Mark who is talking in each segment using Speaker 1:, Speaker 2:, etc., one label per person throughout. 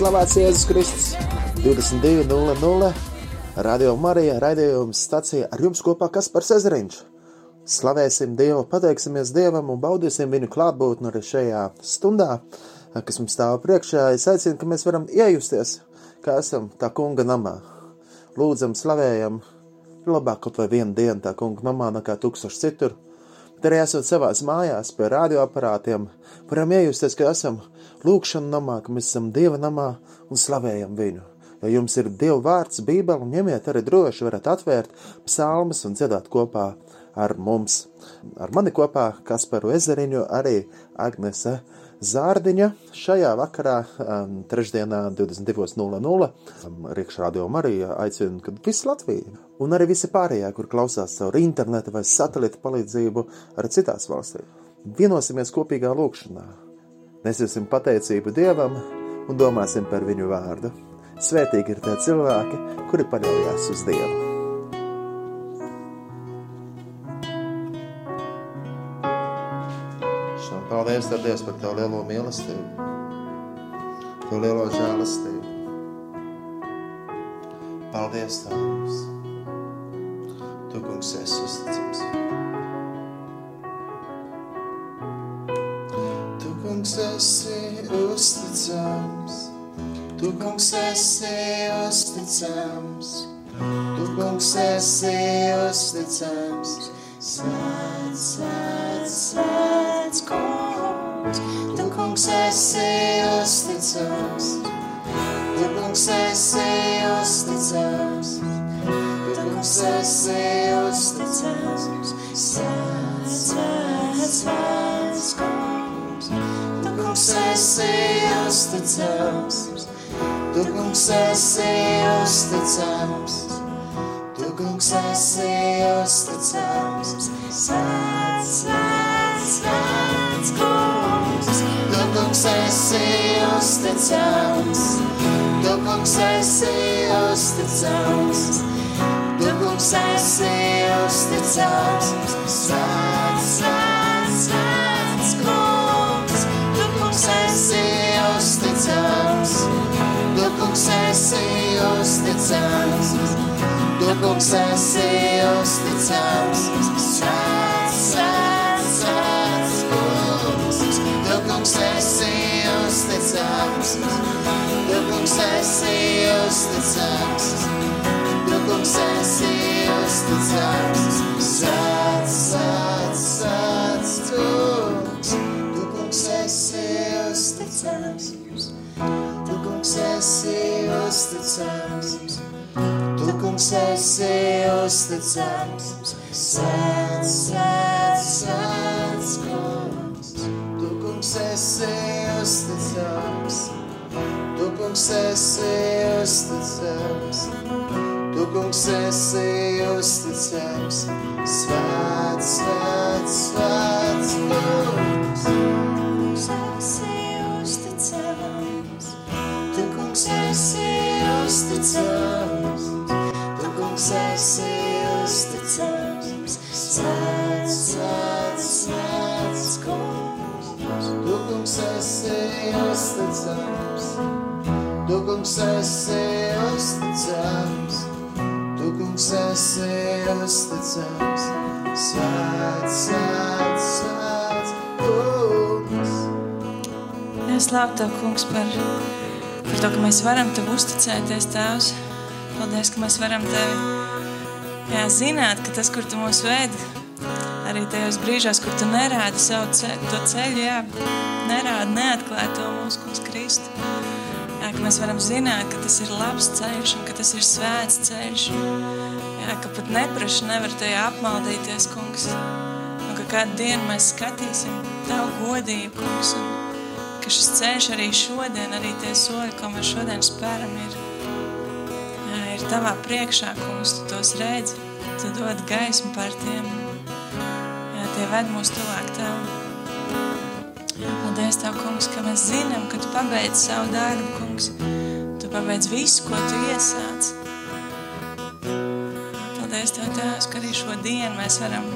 Speaker 1: slavēts Jēzus Kristus 22.00. Radio Marija raidījums stācija ar jums kopā Kaspars Ezeriņš. Slavēsim Dievu, pateiksimies Dievam un baudīsim viņu klātbūtni arī šajā stundā, kas mums stāv priekšā. Es aicinu, ka mēs varam iejusties, kā esam tā kunga namā. Lūdzam, slavējam, labāk kaut vai vienu dienu tā kunga namā nekā tūkstoši citur. Bet arī esot savās mājās pie radioaparātiem, varam iejusties, ka esam lūkšana namā, ka mēs esam Dieva namā un slavējam viņu. Ja jums ir Dieva vārds, Bībele, ņemiet arī droši, varat atvērt psalmas un dziedāt kopā ar mums. Ar mani kopā Kasparu Ezeriņu, arī Agnese Zārdiņa šajā vakarā, um, trešdienā, 22.00. Um, Rīkšrādio Marija aicina, kad viss Latvija un arī visi pārējie, kur klausās caur interneta vai satelīta palīdzību, arī citās valstīs. Vienosimies kopīgā lūkšanā Nesiesim pateicību Dievam un domāsim par viņu vārdu. Svētīgi ir tie cilvēki, kuri paļaujas uz Dievu. Šām paldies, Tev, Dievs, par Tavu lielo mīlestību, Tavu lielo žēlastību. Paldies, Tēvs! Tu, kungs, esi uzticams! Kungs esi uzticams, tu kungs esi uzticams, tu kungs esi uzticams. Svēts, svēts, svēts kungs, tu kungs esi uzticams, tu kungs esi uzticams, tu kungs esi uzticams. Svēts, svēts, svēts. kungs kungs esi uzticams, tu kungs esi uzticams, tu kungs esi uzticams, svēts, svēts, svēts kungs, tu kungs esi uzticams, tu kungs esi uzticams, tu kungs esi uzticams, svēts, svēts, kungs esi uzticams, tu kungs esi uzticams, svēts, svēts, svēts kungs, tu kungs esi uzticams, tu kungs esi uzticams, tu kungs esi uzticams, svēts, svēts, svēts kungs, tu kungs esi uzticams. Tu, kungs, esi uzticams. Tu, kungs, esi uzticams. Sēns, sēns, sēns, kungs. Tu, kungs, esi uzticams. Tu, kungs, esi uzticams. Tu, kungs, esi uzticams. Svēts, svēts, uzticams, tu kungs esi uzticams, svēts, svēts, svēts kungs, tu kungs esi uzticams, tu kungs esi uzticams, tu kungs esi uzticams, svēts, svēts, svēts kungs.
Speaker 2: Es labu Tev, kungs, par par to, ka mēs varam Tev uzticēties, Tēvs. Paldies, ka mēs varam Tevi jā, zināt, ka tas, kur Tu mūs ved, arī tajos brīžos, kur Tu nerādi savu ceļu, to ceļu, jā, nerādi, neatklāj to mūsu kungs Kristu. Jā, ka mēs varam zināt, ka tas ir labs ceļš un ka tas ir svēts ceļš. Jā, ka pat nepraši nevar tajā apmaldīties, kungs. Un ka kādu dienu mēs skatīsim Tavu godību, kungs, un ka šis ceļš arī šodien, arī tie soļi, ko mēs šodien spēram, ir, ir tavā priekšā, kungs, tu tos redzi, tu dod gaismu par tiem, jā, tie ved mūs tuvāk tev. Jā, paldies Tev, kungs, ka mēs zinām, ka Tu pabeidz savu darbu, kungs. Tu pabeidz visu, ko Tu iesāc. Paldies Tev, Tēvs, ka arī šo dienu mēs varam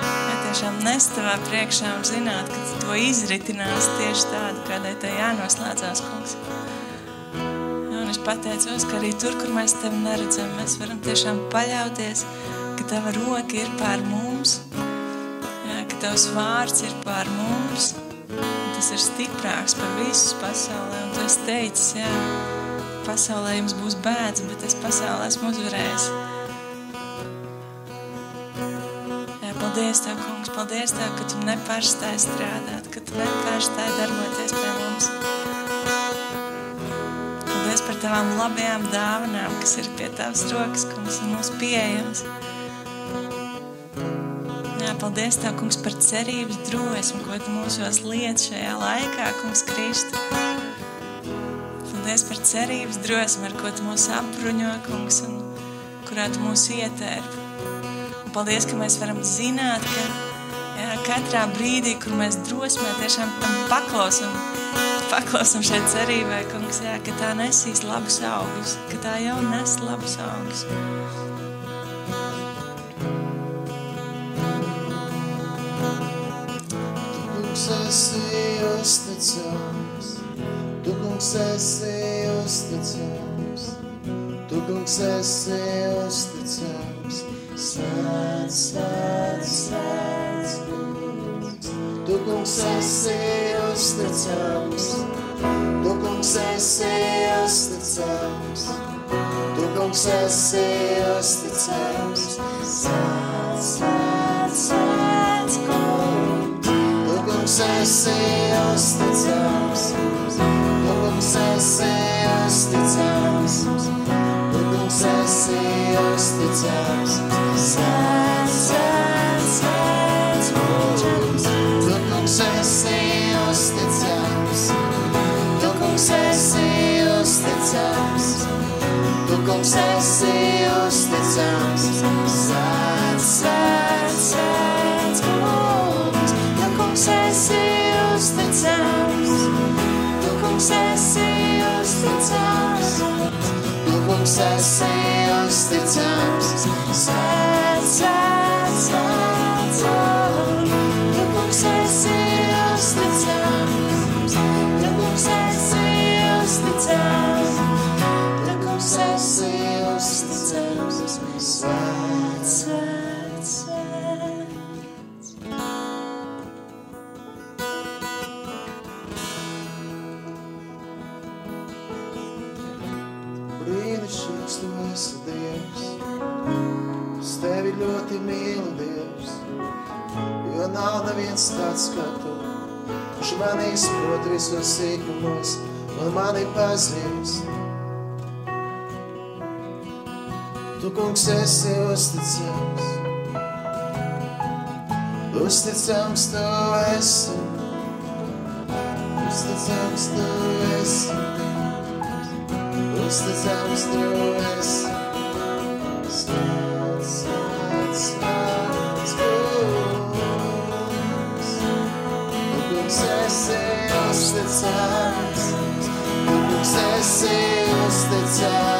Speaker 2: ja tiešām nest tavā priekšā un zināt, ka tu to izritinās tieši tādu, kādai tai jānoslēdzās, kungs. es pateicos, ka arī tur, kur mēs tevi neredzam, mēs varam tiešām paļauties, ka tava roka ir pār mums, jā, ka tavs vārds ir pār mums, un tas ir stiprāks par visus pasaulē, un tu esi teicis, jā, pasaulē jums būs bēdz, bet es pasaulē esmu uzvarējis. Paldies Tev, kungs, paldies Tev, ka Tu nepārstāji strādāt, ka Tu nepārstāji darboties pie mums paldies par tavām labajām dāvanām, kas ir pie tavas rokas, kungs, un mums pieejams. Jā, paldies Tev, kungs, par cerības drosmi, ko Tu mūsos liec šajā laikā, kungs, Kristu. Paldies par cerības drosmi, ar ko Tu mūs apbruņo, kungs, un kurā Tu mūs ietērp. Paldies, ka mēs varam zināt, ka jā, katrā brīdī, kur mēs drosmē tiešām tam paklausam, paklausam šai cerībai, kungs, jā, ka tā nesīs labus augus, ka tā jau nes labus augus.
Speaker 1: Tu, kungs, esi uzticams, tu, kungs, esi uzticams, tu, kungs, esi uzticams, svēts, svēts, svēts, kungs. Tu, kungs, esi uzticams, Tu, kungs, esi uzticams, Tu, kungs, esi uzticams, svēts, svēts, svēts, kungs. Tu, kungs, esi uzticams, Tu, kungs, esi uzticams, esi uzticams, svēts, svēts, svēts, kungs. Tu, kungs, esi uzticams, Tu, kungs, esi uzticams, Tu, kungs, esi uzticams, svēts, svēts, svēts, kungs. Tu, kungs, esi uzticams, Tu, kungs, esi uzticams, Tu, kungs, esi uzticams, svēts, mani pazīst. Tu, kungs, esi uzticams, uzticams tu esi, uzticams tu esi, uzticams tu esi. Uzticams,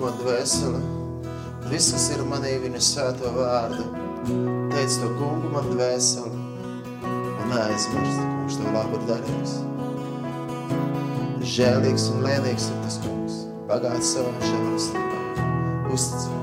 Speaker 1: kungu man dvēsele, viss, kas ir manī viņa svēto vārdu. Teic to kungu man dvēsele, un neaizmirst, ka viņš tev labi ir darījis. Žēlīgs un lēnīgs ir tas kungs, bagāts savā žēlistībā. Uzticams,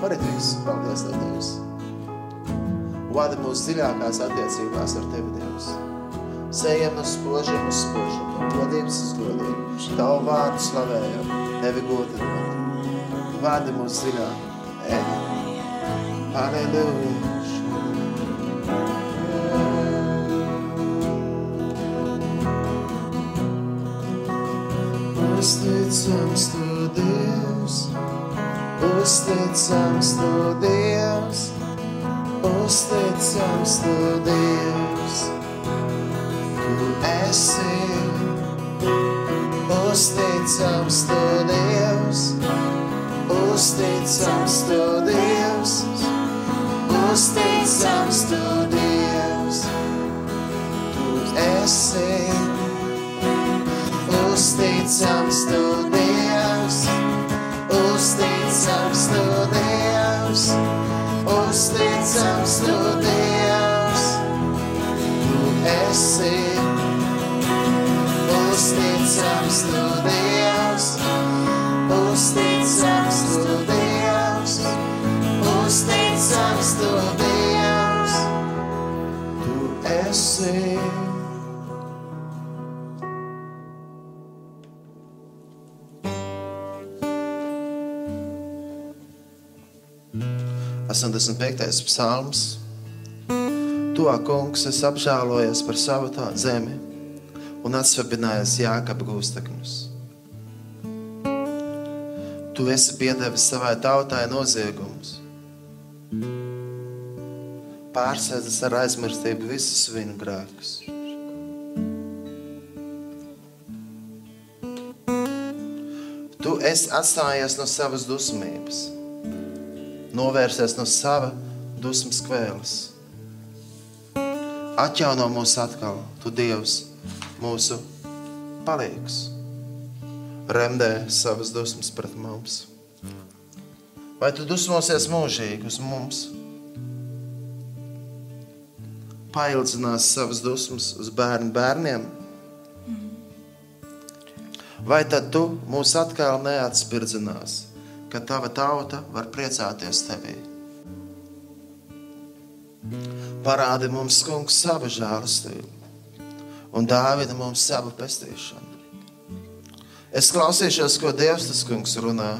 Speaker 1: visu, par visu. Paldies, Tev, Dievs. Vada mūsu dziļākās attiecībās ar Tevi, Dievs. Sējam no spožiem uz spožiem, no godības uz godību. Tavu vārdu slavējam, Tevi godinot. Vada mūsu dziļāk. Ej. Halleluja. Uzticams tu Dievs. Tu esi uzticams tu Dievs, uzticams tu Dievs, uzticams tu Dievs. Tu esi uzticams tu Dievs, uzticams tu Dievs, uzticams tu Dievs. Esi uzticams tu Dievs, uzticams tu Dievs, uzticams tu Dievs. Tu esi. Esam 55. psalms. Tu, kungs, es apžēlojos par savu zemi un atsvabinājos Jākapa gūstekņus. Tu esi piedevis savai tautai noziegumus. Pārsēdzis ar aizmirstību visus viņu grēkus. Tu esi atstājies no savas dusmības, novērsies no sava dusmas kvēles. Atjauno mūs atkal, tu Dievs, mūsu palīgs. Remdē savas dusmas pret mums. Vai tu dusmosies mūžīgi uz mums? Paildzinās savas dusmas uz bērnu bērniem? Vai tad tu mūs atkal neatspirdzinās, ka tava tauta var priecāties tevī? Parādi mums, kungs, savu žēlastību un dāvina mums savu pestīšanu. Es klausīšos, ko Dievs tas kungs runā,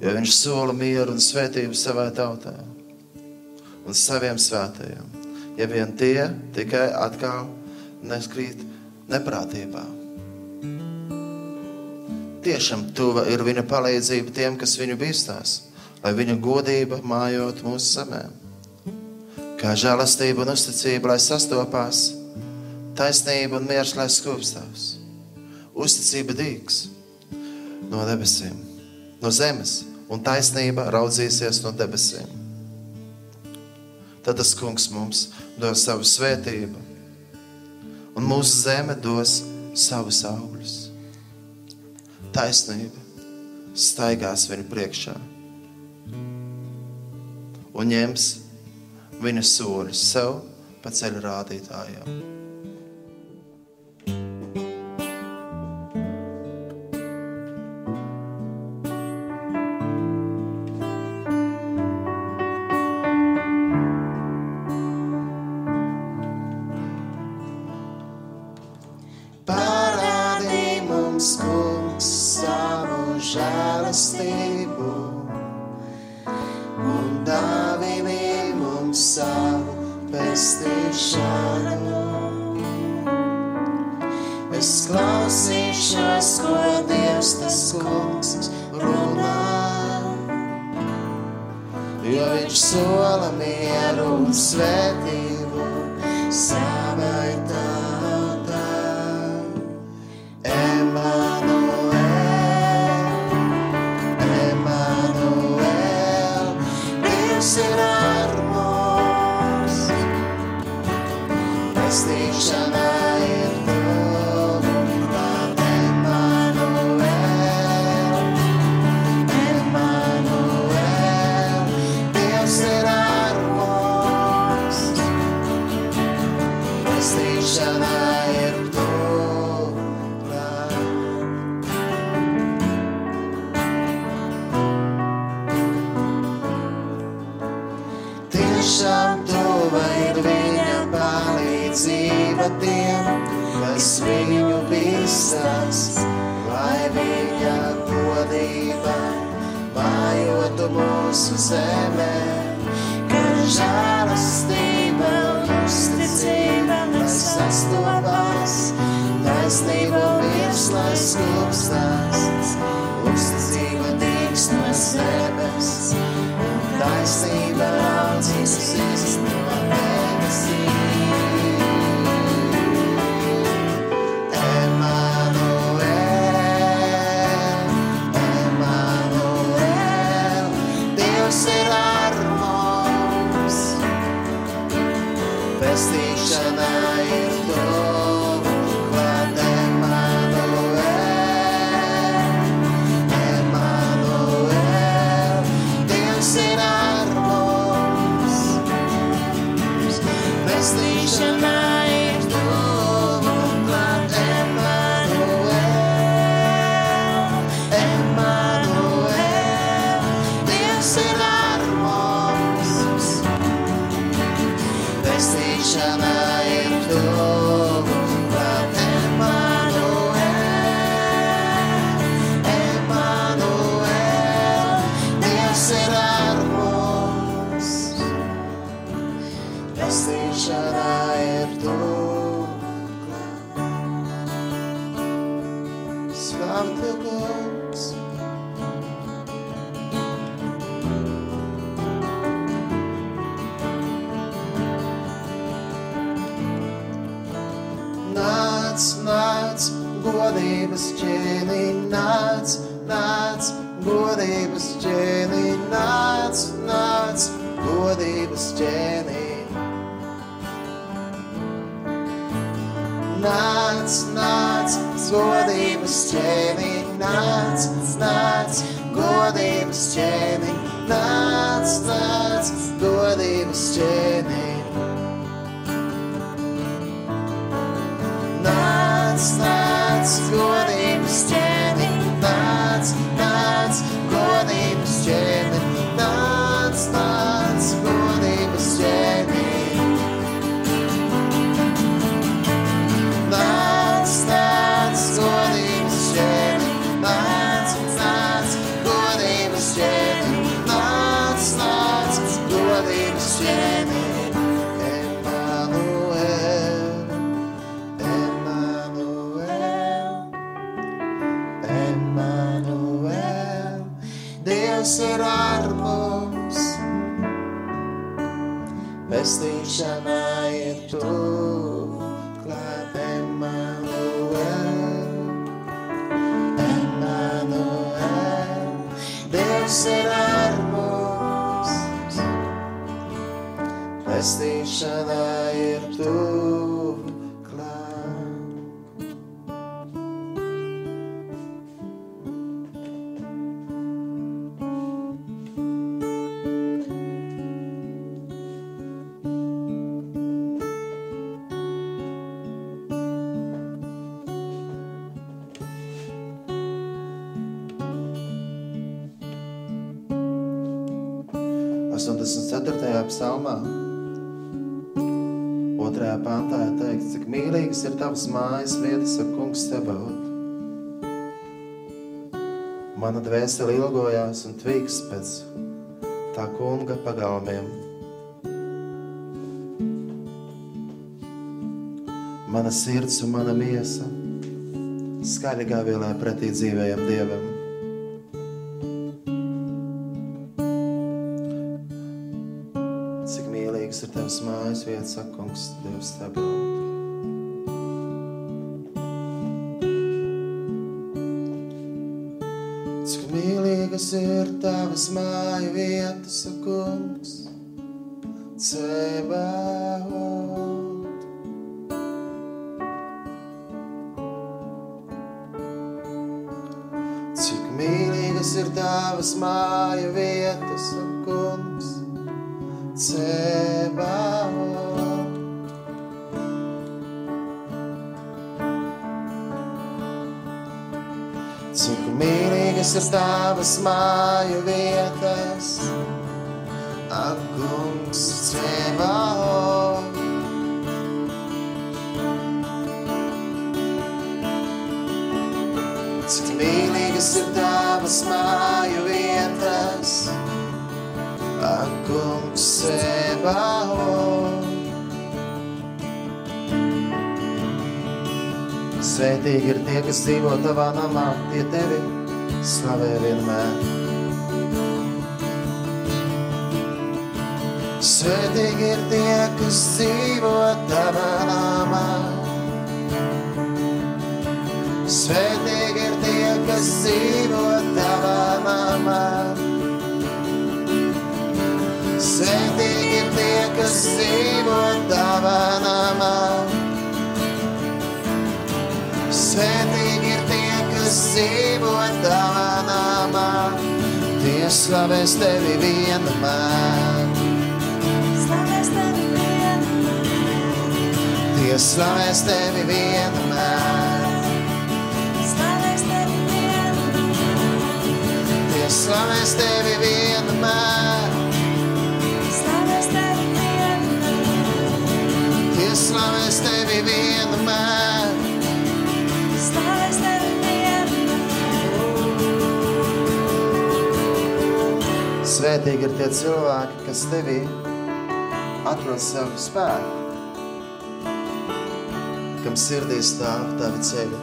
Speaker 1: jo viņš sola mieru un svētību savai tautai un saviem svētajiem, ja vien tie tikai atkal neskrīt neprātībā. Tiešām tuva ir viņa palīdzība tiem, kas viņu bīstās, lai viņa godība mājot mūsu zemēm kā žēlastība un uzticība, lai sastopās, taisnība un miers, lai skūpstās. Uzticība dīgs no debesīm, no zemes, un taisnība raudzīsies no debesīm. Tad tas kungs mums dos savu svētību, un mūsu zeme dos savus augļus. Taisnība staigās viņu priekšā un ņems viņa soļus sev pa ceļu rādītājiem. Dievs ir ar mums, pestīšanā ir tu, mājas vietas ar kungs sebaut. Mana dvēsele ilgojās un tvīks pēc tā kunga pagalmiem. Mana sirds un mana miesa skaļi gāvielē pretī dzīvējam Dievam. mājas vietas, saka, kungs, Dievs, tagad. Mīlīgas ir tavas māju vietas, kungs, Cebaot. Cik mīlīgas ir tavas māju vietas, mīlīgas ir tavas māju vietas, ak, kungs, Cebaot. Cik mīlīgas ir tavas māju vietas, ak, kungs, Cebaot. Svētīgi ir tie, kas dzīvo tavā namā, tie tevi slavē vienmēr. Svētīgi ir tie, kas dzīvo tavā namā. Svētīgi ir tie, kas dzīvo tavā namā. Svētīgi ir tie, kas dzīvo tavā namā. Svētīgi tie, kas dzīvo tavā namā. Tie slavēs tevi vienmēr.
Speaker 2: Slavēs tevi vienmēr.
Speaker 1: Tie slavēs tevi vienmēr.
Speaker 2: Slavēs tevi vienmēr.
Speaker 1: Tie slavēs tevi vienmēr.
Speaker 2: Slavēs tevi vienmēr.
Speaker 1: Tie slavēs tevi vienmēr. Svētīgi ir tie cilvēki, kas tevī atrod savu spēku, kam sirdī stāv tavi ceļi.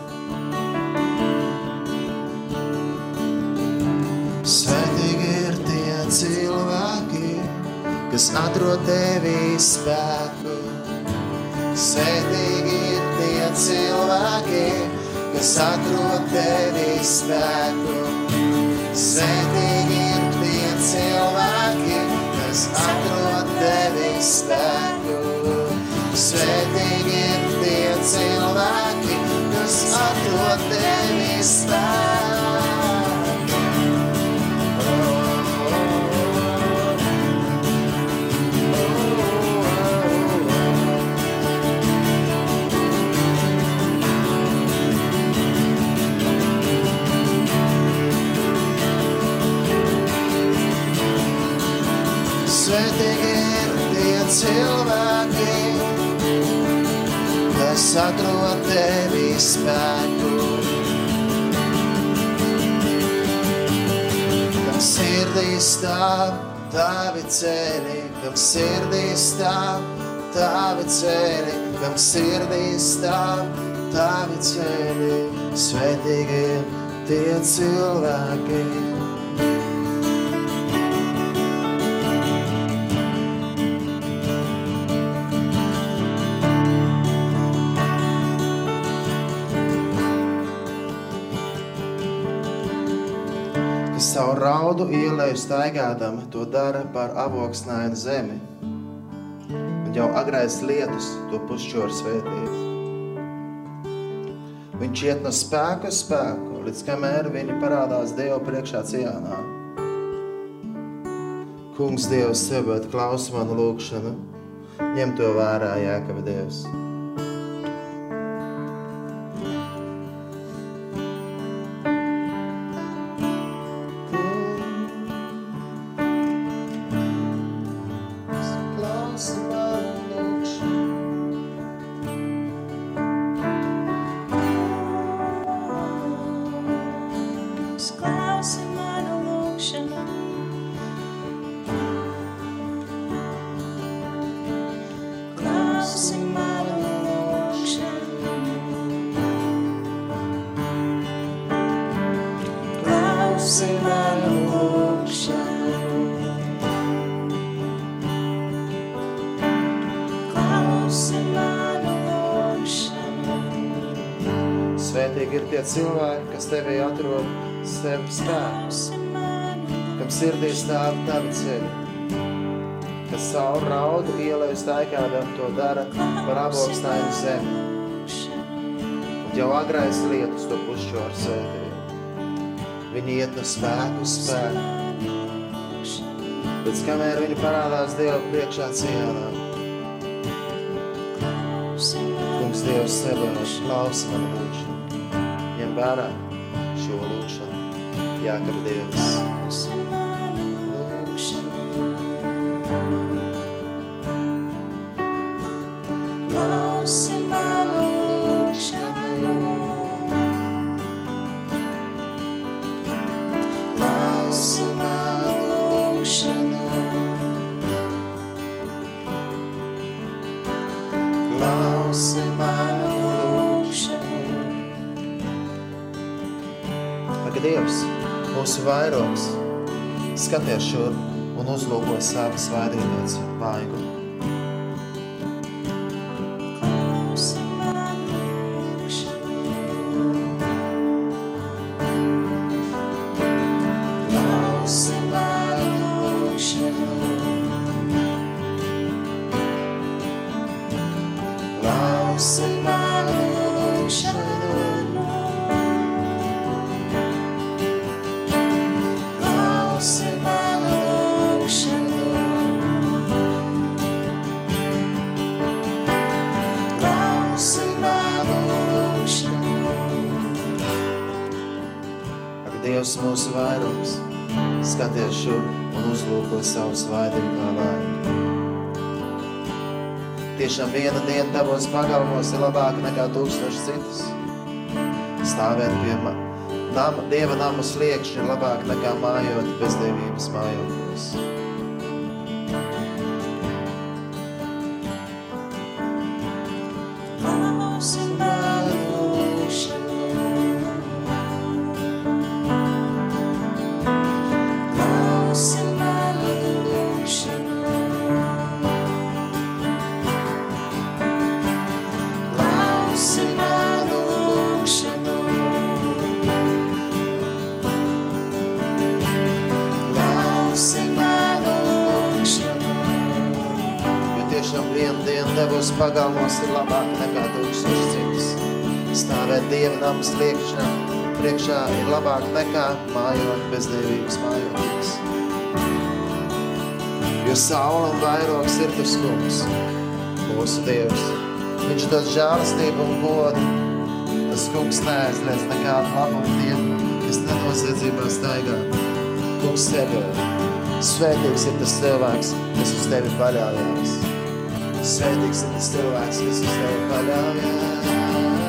Speaker 1: Svētīgi ir tie cilvēki, kas atrod tevī spēku. Svētīgi ir tie cilvēki, kas atrod tevī spēku. Svētīgi kas atrod tevi spēku. Kam sirdī stāv tavi ceļi, kam sirdī stāv tavi ceļi, kam sirdī stāv tavi ceļi. Svētīgi tie cilvēki, raudu ielēju staigādam, to dara par avoksnainu zemi. Un jau agrais lietus to pušķoru svētību. Viņš iet no spēka uz spēku, līdz kamēr viņi parādās Dievu priekšā cienā. Kungs Dievs sev, bet klausa manu lūgšanu, ņem to vērā, Jēkab Dievs. Cilvēki, kas tevī atrod sev spēkus, kam sirdī stāv tavi ceļi, kas savu raudu ielēju staigādam to dara par abokstājumu zemi. Un jau agrais lietus to pušķo ar svētību. Viņi iet no spēku uz spēku. Līdz kamēr viņi parādās Dievu priekšā cienā. Kungs Dievs sevi klausa lūdzu vērā šo lūkšanu. Jākab Dievs. Skaties šur un uzlūko savas vairītots vaigu. Tiešām viena diena tavos pagalmos ir labāka nekā tūkstoši citas. Stāvēt pie nama, Dieva nama sliekšņa ir labāk nekā mājot bezdevības mājokļos. Dieva namas priekšā, ir labāk nekā mājot bezdevības mājotības. Jo saula un vairogs ir tas kungs, mūsu Dievs. Viņš dos žālistību un godu. Tas kungs neaizliedz nekādu labumu tiem, kas nenosiedzībā staigā. Kungs tevi. Svētīgs ir tas cilvēks, kas uz tevi paļāvās. Svētīgs ir tas cilvēks, kas uz tevi paļaujas.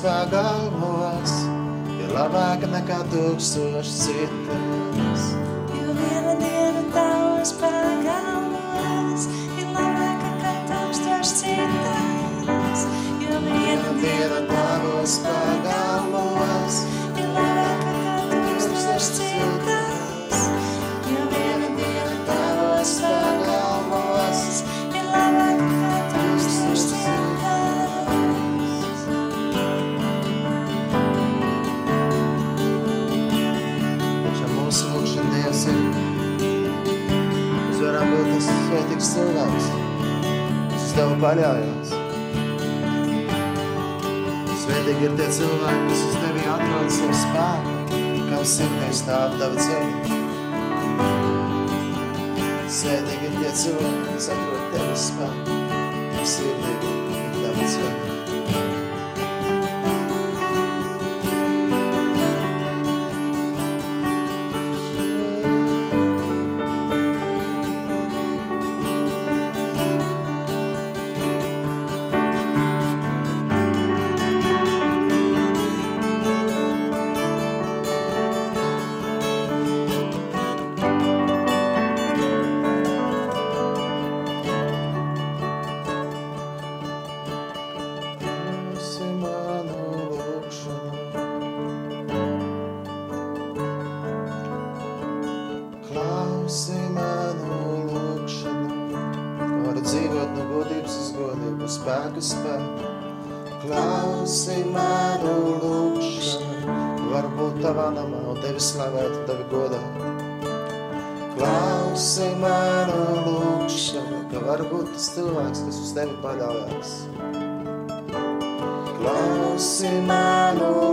Speaker 1: Tavos pagalmos ir labāka nekā tūkstoši citas.
Speaker 2: Jo viena diena tavos pagalmos ir labāka nekā tūkstoši citas. Jo viena
Speaker 1: diena tavos pagalmos paļaujās. Svētīgi ir tie cilvēki, kas uz Tevi atrod savu spēku, kam sirdī stāv Tava ceļa. Svētīgi ir tie cilvēki, kas atrod Tevi spēku, kam sirdī ir Tava ceļa. Lūkšanu, ka varbūt tas cilvēks, kas uz tevi paļaujās. Klausi manu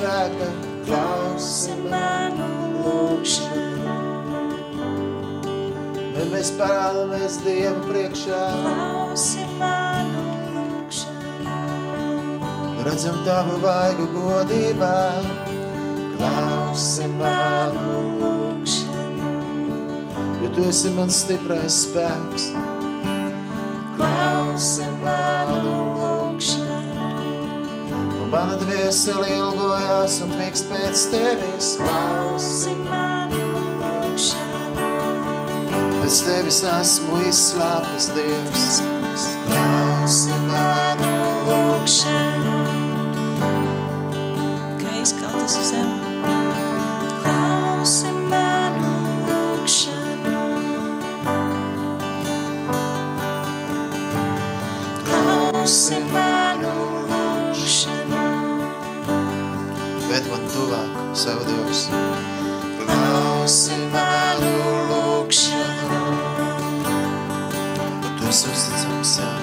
Speaker 1: spēka, klausi
Speaker 2: manu lūkšanu.
Speaker 1: Vai mēs parādamies Dievu priekšā,
Speaker 2: Klausi manu lūkšanu.
Speaker 1: redzam tavu vaigu godībā, klausi manu,
Speaker 2: lūkšanu.
Speaker 1: jo tu esi mans stiprais spēks.
Speaker 2: Klausi
Speaker 1: mana dvieseli ilgojās un pīkst pēc tevis,
Speaker 2: Klausi manu lūkšanu.
Speaker 1: pēc tevis esmu izslāpis Dievs. Klausi manu,
Speaker 2: lūkšanu. Kā izkaltas uz zemi. Klausi manu lūkšanu. Klausi manu
Speaker 1: bet man tuvāk savu Dievs.
Speaker 2: Klausi manu lūkšanu.
Speaker 1: Tu esi uzticams, jā.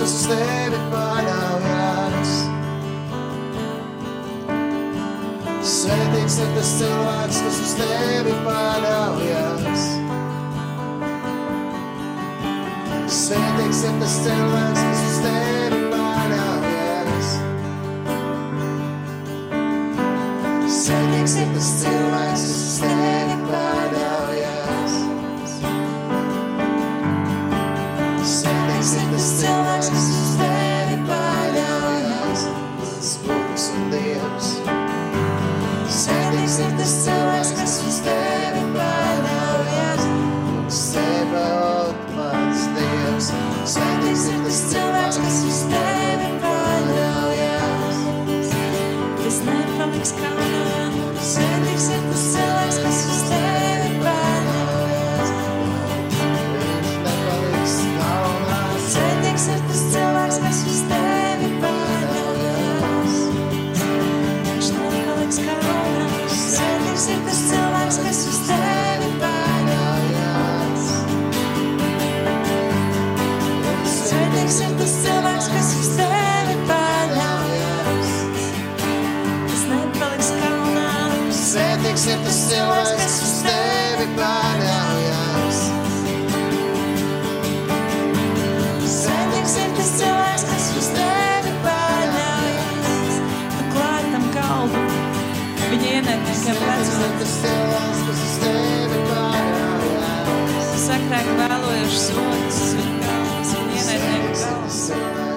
Speaker 1: estas debe palabras. Svētīgs ir tas cilvēks, kas uz tevi paļaujas. Svētīgs ir tas cilvēks,
Speaker 2: viņa
Speaker 1: ienetnes jau
Speaker 2: redzot. Sakrāk vēlojušas rokas, viņa galvas, viņa
Speaker 1: ienetnieku galvas.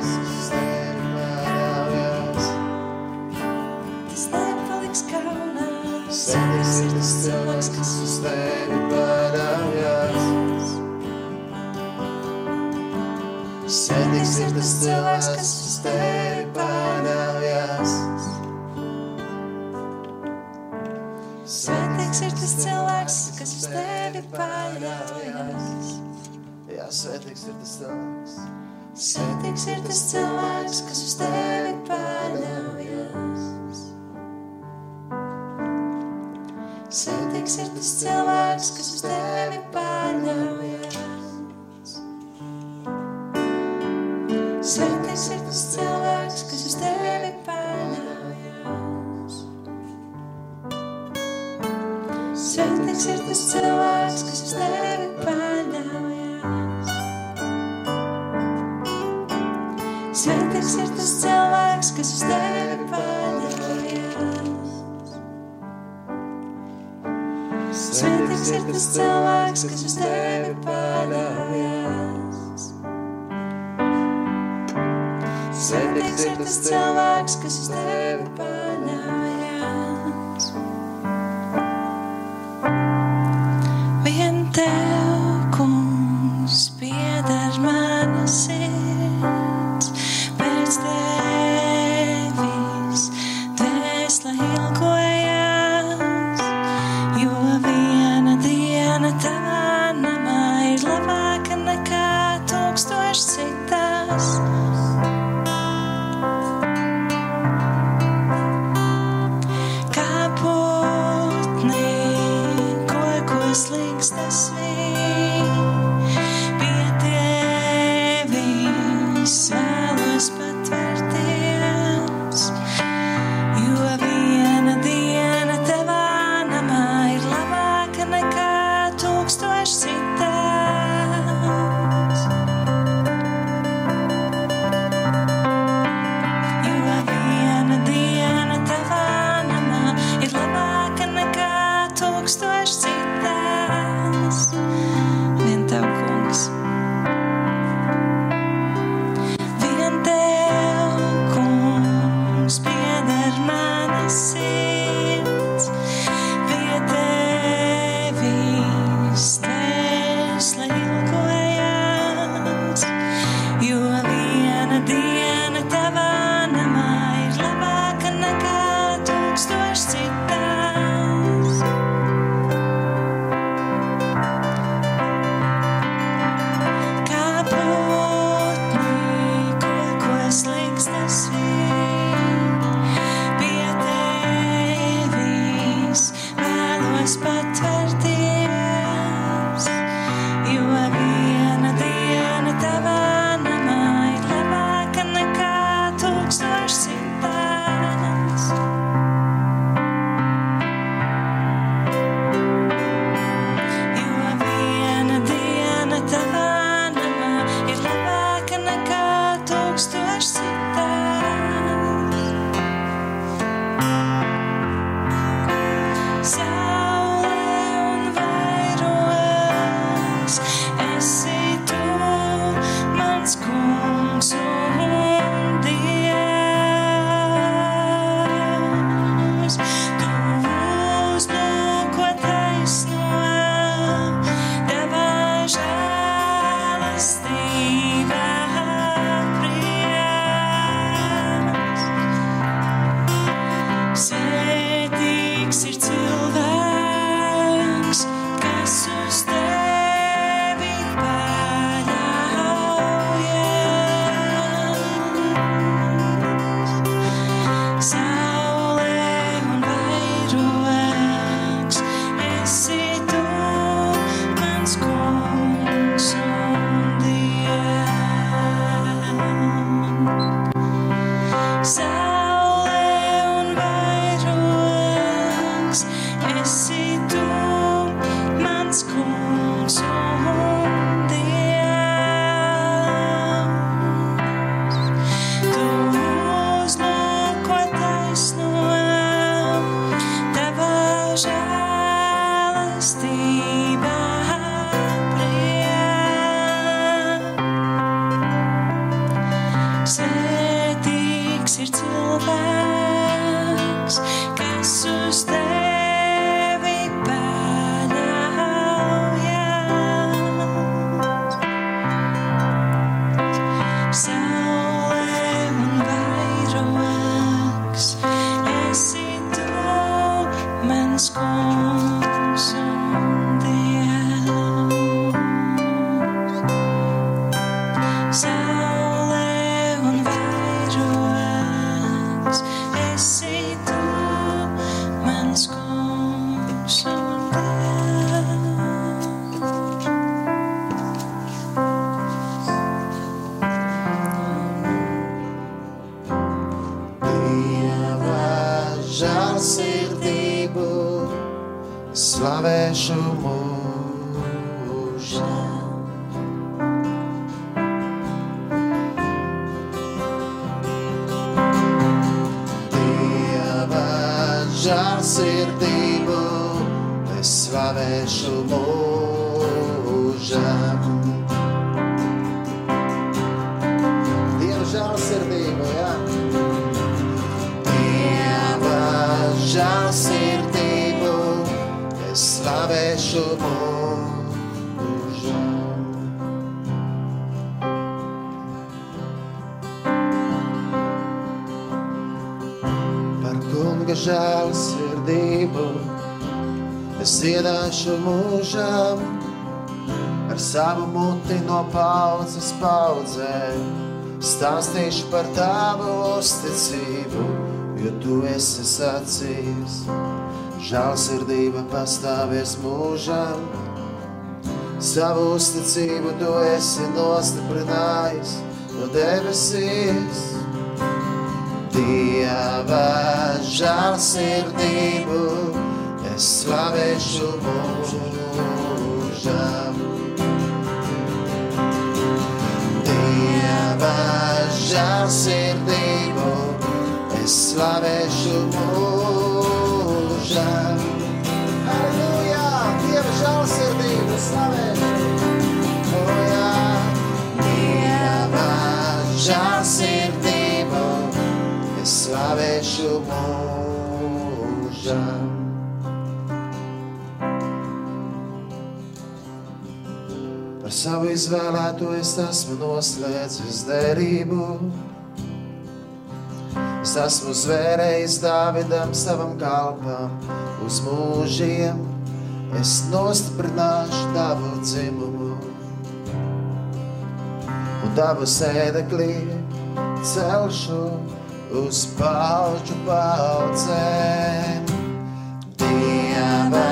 Speaker 1: Iedāšu mūžam ar savu muti no paudzes paudzēm. Stāstīšu par tavu uzticību, jo tu esi sacījis. Žēlsirdība pastāvēs mūžam, savu uzticību tu esi nostiprinājis no debesīs. Dieva žēlsirdību slavēšu mūžam. Dieva žēlsirdību es slavēšu mūžam. Halleluja! Dieva žēlsirdību slavēšu. Oh, jā. Dieva žēlsirdību es slavēšu mūžam. Savu izvēlēto es esmu noslēdzis derību. Es esmu zvērējis Dāvidam savam kalpam uz mūžiem. Es nostiprināšu tavu dzimumu un tavu sēdeklī celšu uz pauģu paudzēm. Dieva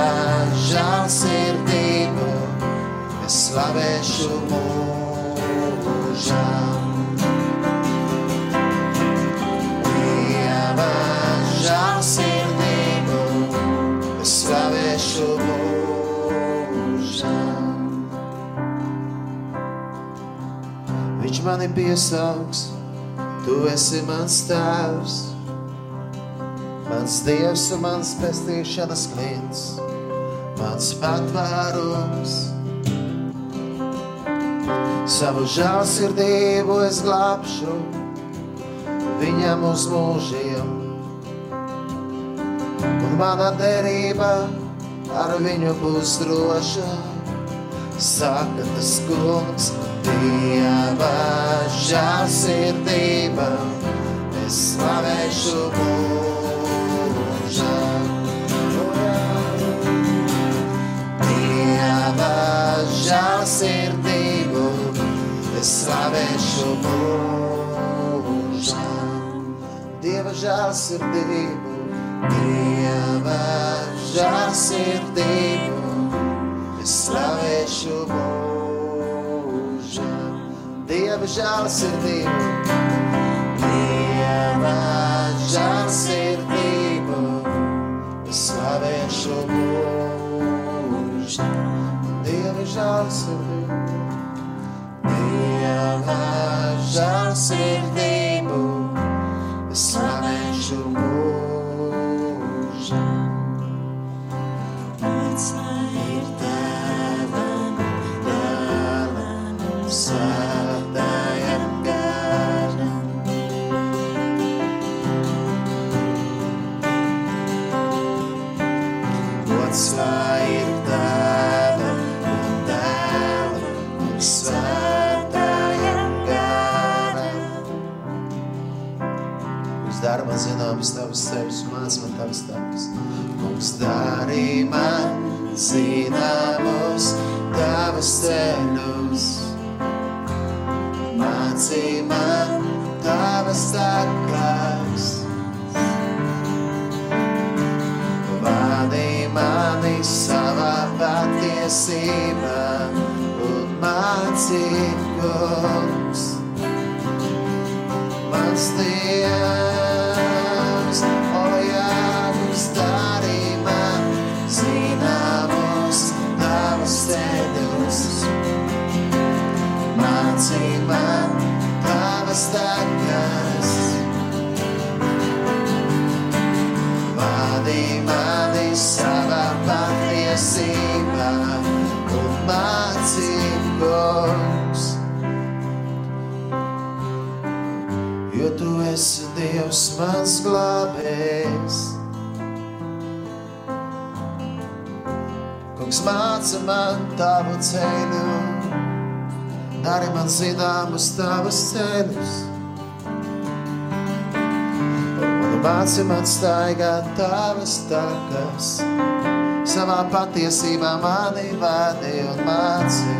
Speaker 1: žēlsirdību slavēšu mūžam. Dieva žēlsirdību es slavēšu mūžam. Viņš mani piesaugs, tu esi mans tēvs, mans dievs un mans pestīšanas klients, mans patvērums. Savu žēlsirdību es glābšu viņam uz mūžiem, un mana derība ar viņu būs droša. Saka tas kungs, Dieva žēlsirdība, es slavēšu mūžam. Dieva žēlsirdību, es slavēšu mūžam. Dieva žēlsirdību, Dieva žēlsirdību, es slavēšu mūžam. Dieva žēlsirdību, Dieva žēlsirdību, es slavēšu mūžam. Dieva žēlsirdību, Dieva žēlsirdību, es slavēšu mūžam. Tavas ceļus, māc man tavas takas. Mums darī man zināmus tavas ceļus. Mācī man tavas takas. Vadi mani savā patiesībā un mācī kungs. Mans Dievs, Dievs mans glābējs. Kungs māca man tavu ceļu, dari man zināmus tavus ceļus. Māci man staigāt tavas takas, savā patiesībā mani vadi un māci,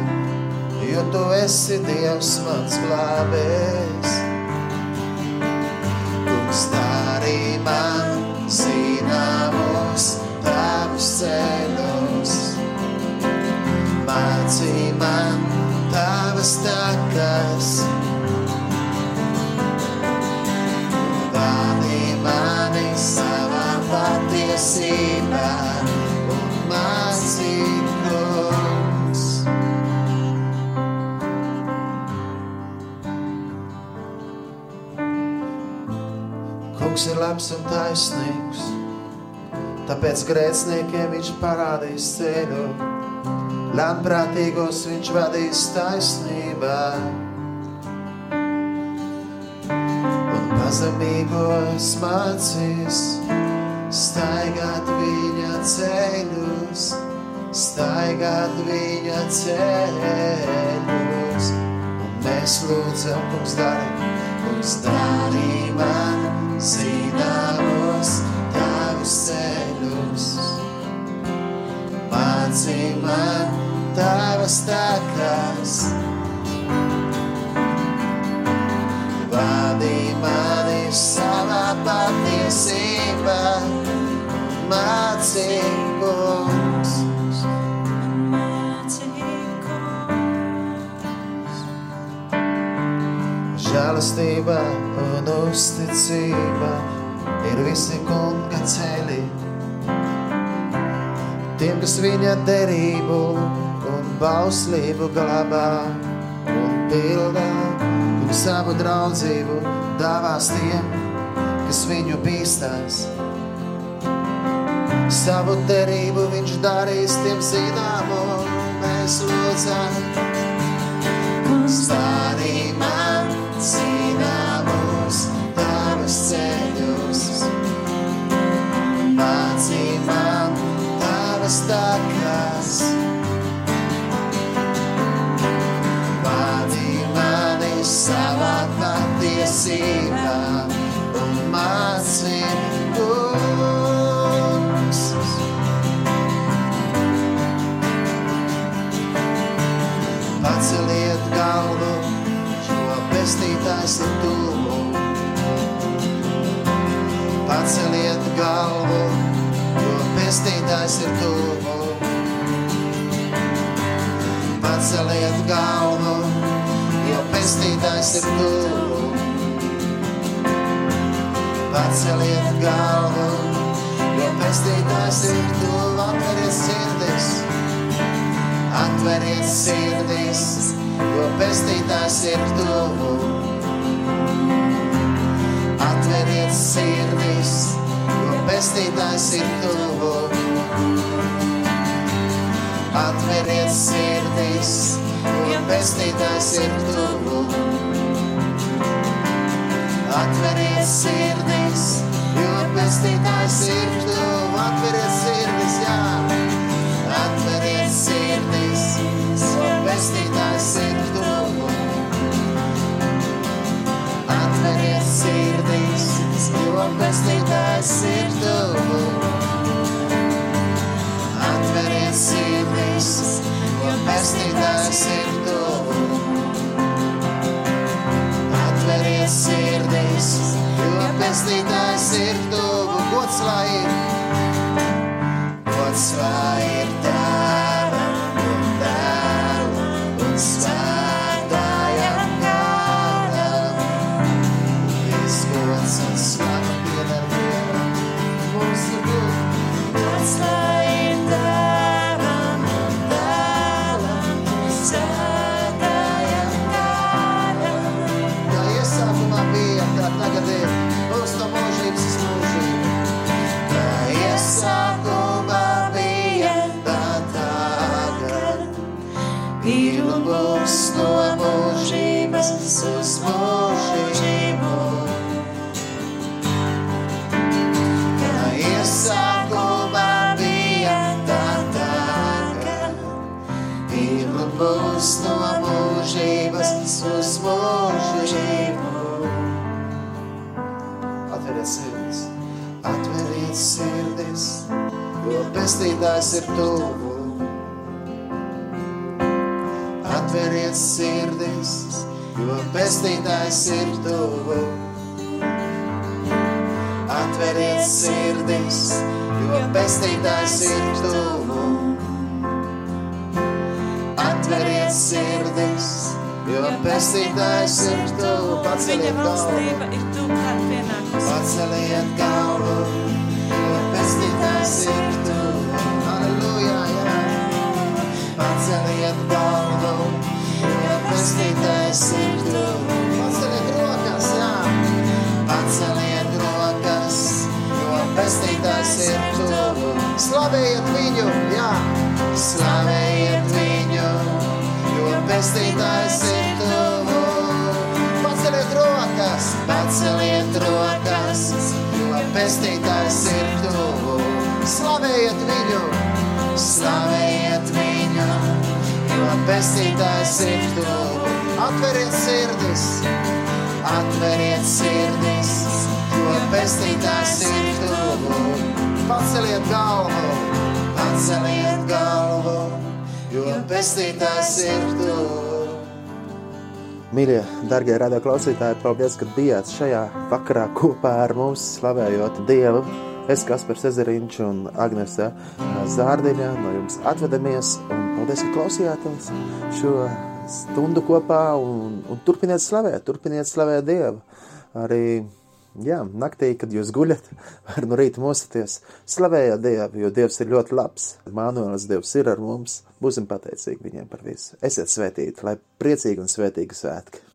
Speaker 1: jo tu esi Dievs mans glābējs. Man zināmus tavus ceļus, māci man tavas takas, labs un taisnīgs, tāpēc grēciniekiem viņš parādīs ceļu, ļaunprātīgos viņš vadīs taisnībā. Un pazemīgos mācīs staigāt viņa ceļus, staigāt viņa ceļus. Un mēs lūdzam, kungs dari, kungs dari man zināmos tavus ceļus. Māci man tavas takas, Vadi mani savā patiesībā, māci kungs. Žēlastība un uzticība ir visi kunga ceļi. Tiem, kas viņa derību un bauslību glabā un pildā, un savu draudzību dāvās tiem, kas viņu bīstās. Savu derību viņš darīs tiem zināmu, mēs lūdzam. Stādī man tuvu. Paceliet galvu, jo pestītājs ir tuvu. Paceliet galvu, jo pestītājs ir tuvu. Atveriet sirdis, atveriet sirdis, jo pestītājs ir tuvu. Atveriet sirdis, jo pestītājs ir tuvu. Atveriet sirdis, jo pestītājs ir tuvu. Atveriet sirdis, jo pestītājs ir tuvu. Atveriet sirdis, jā. Atveriet sirdis, jo pestītājs ir tuvu. Atveriet sirdis, jo pestītājs ir tuvu. Sirdis, jo pestītājs ir tuvu. Atveriet sirdis, jo pestītājs ir tuvu. Gods lai ir, pestītājs ir tuvu. Atveriet sirdis, jo pestītājs ir tuvu. Atveriet sirdis, jo pestītājs ir tuvu. Atveriet sirdis, jo pestītājs ir tuvu. Paceliet galvu,
Speaker 2: ir tu klāt pienākus.
Speaker 1: paceliet galvu, jo pestītājs ir tuvu. Paceliet galvu, jo pestītājs ir tuvu. Paceliet rokas, jā. Paceliet rokas, jo pestītājs ir tuvu. Slavējiet viņu, jā. Slavējiet viņu, jo pestītājs ir tuvu. Paceliet rokas, paceliet rokas, jo pestītājs ir tuvu. Slavējiet viņu, slavējiet viņu, pestītājs ir tuvu. Atveriet sirdis, atveriet sirdis, jo pestītājs ir tuvu. Paceliet galvu, paceliet galvu, jo pestītājs ir tuvu. Mīļie, darbie radio klausītāji, paldies, ka bijāt šajā vakarā kopā ar mums, slavējot Dievu. Es, Kaspars Ezeriņš un Agnese Zārdiņa, no jums atvedamies un paldies, ka klausījāties šo stundu kopā un, un turpiniet slavēt, turpiniet slavēt Dievu. Arī, jā, naktī, kad jūs guļat, var no rīta mosaties, slavējiet Dievu, jo Dievs ir ļoti labs. Mānuēlis Dievs ir ar mums, būsim pateicīgi viņiem par visu. Esiet svētīti, lai priecīgi un svētīgi svētki.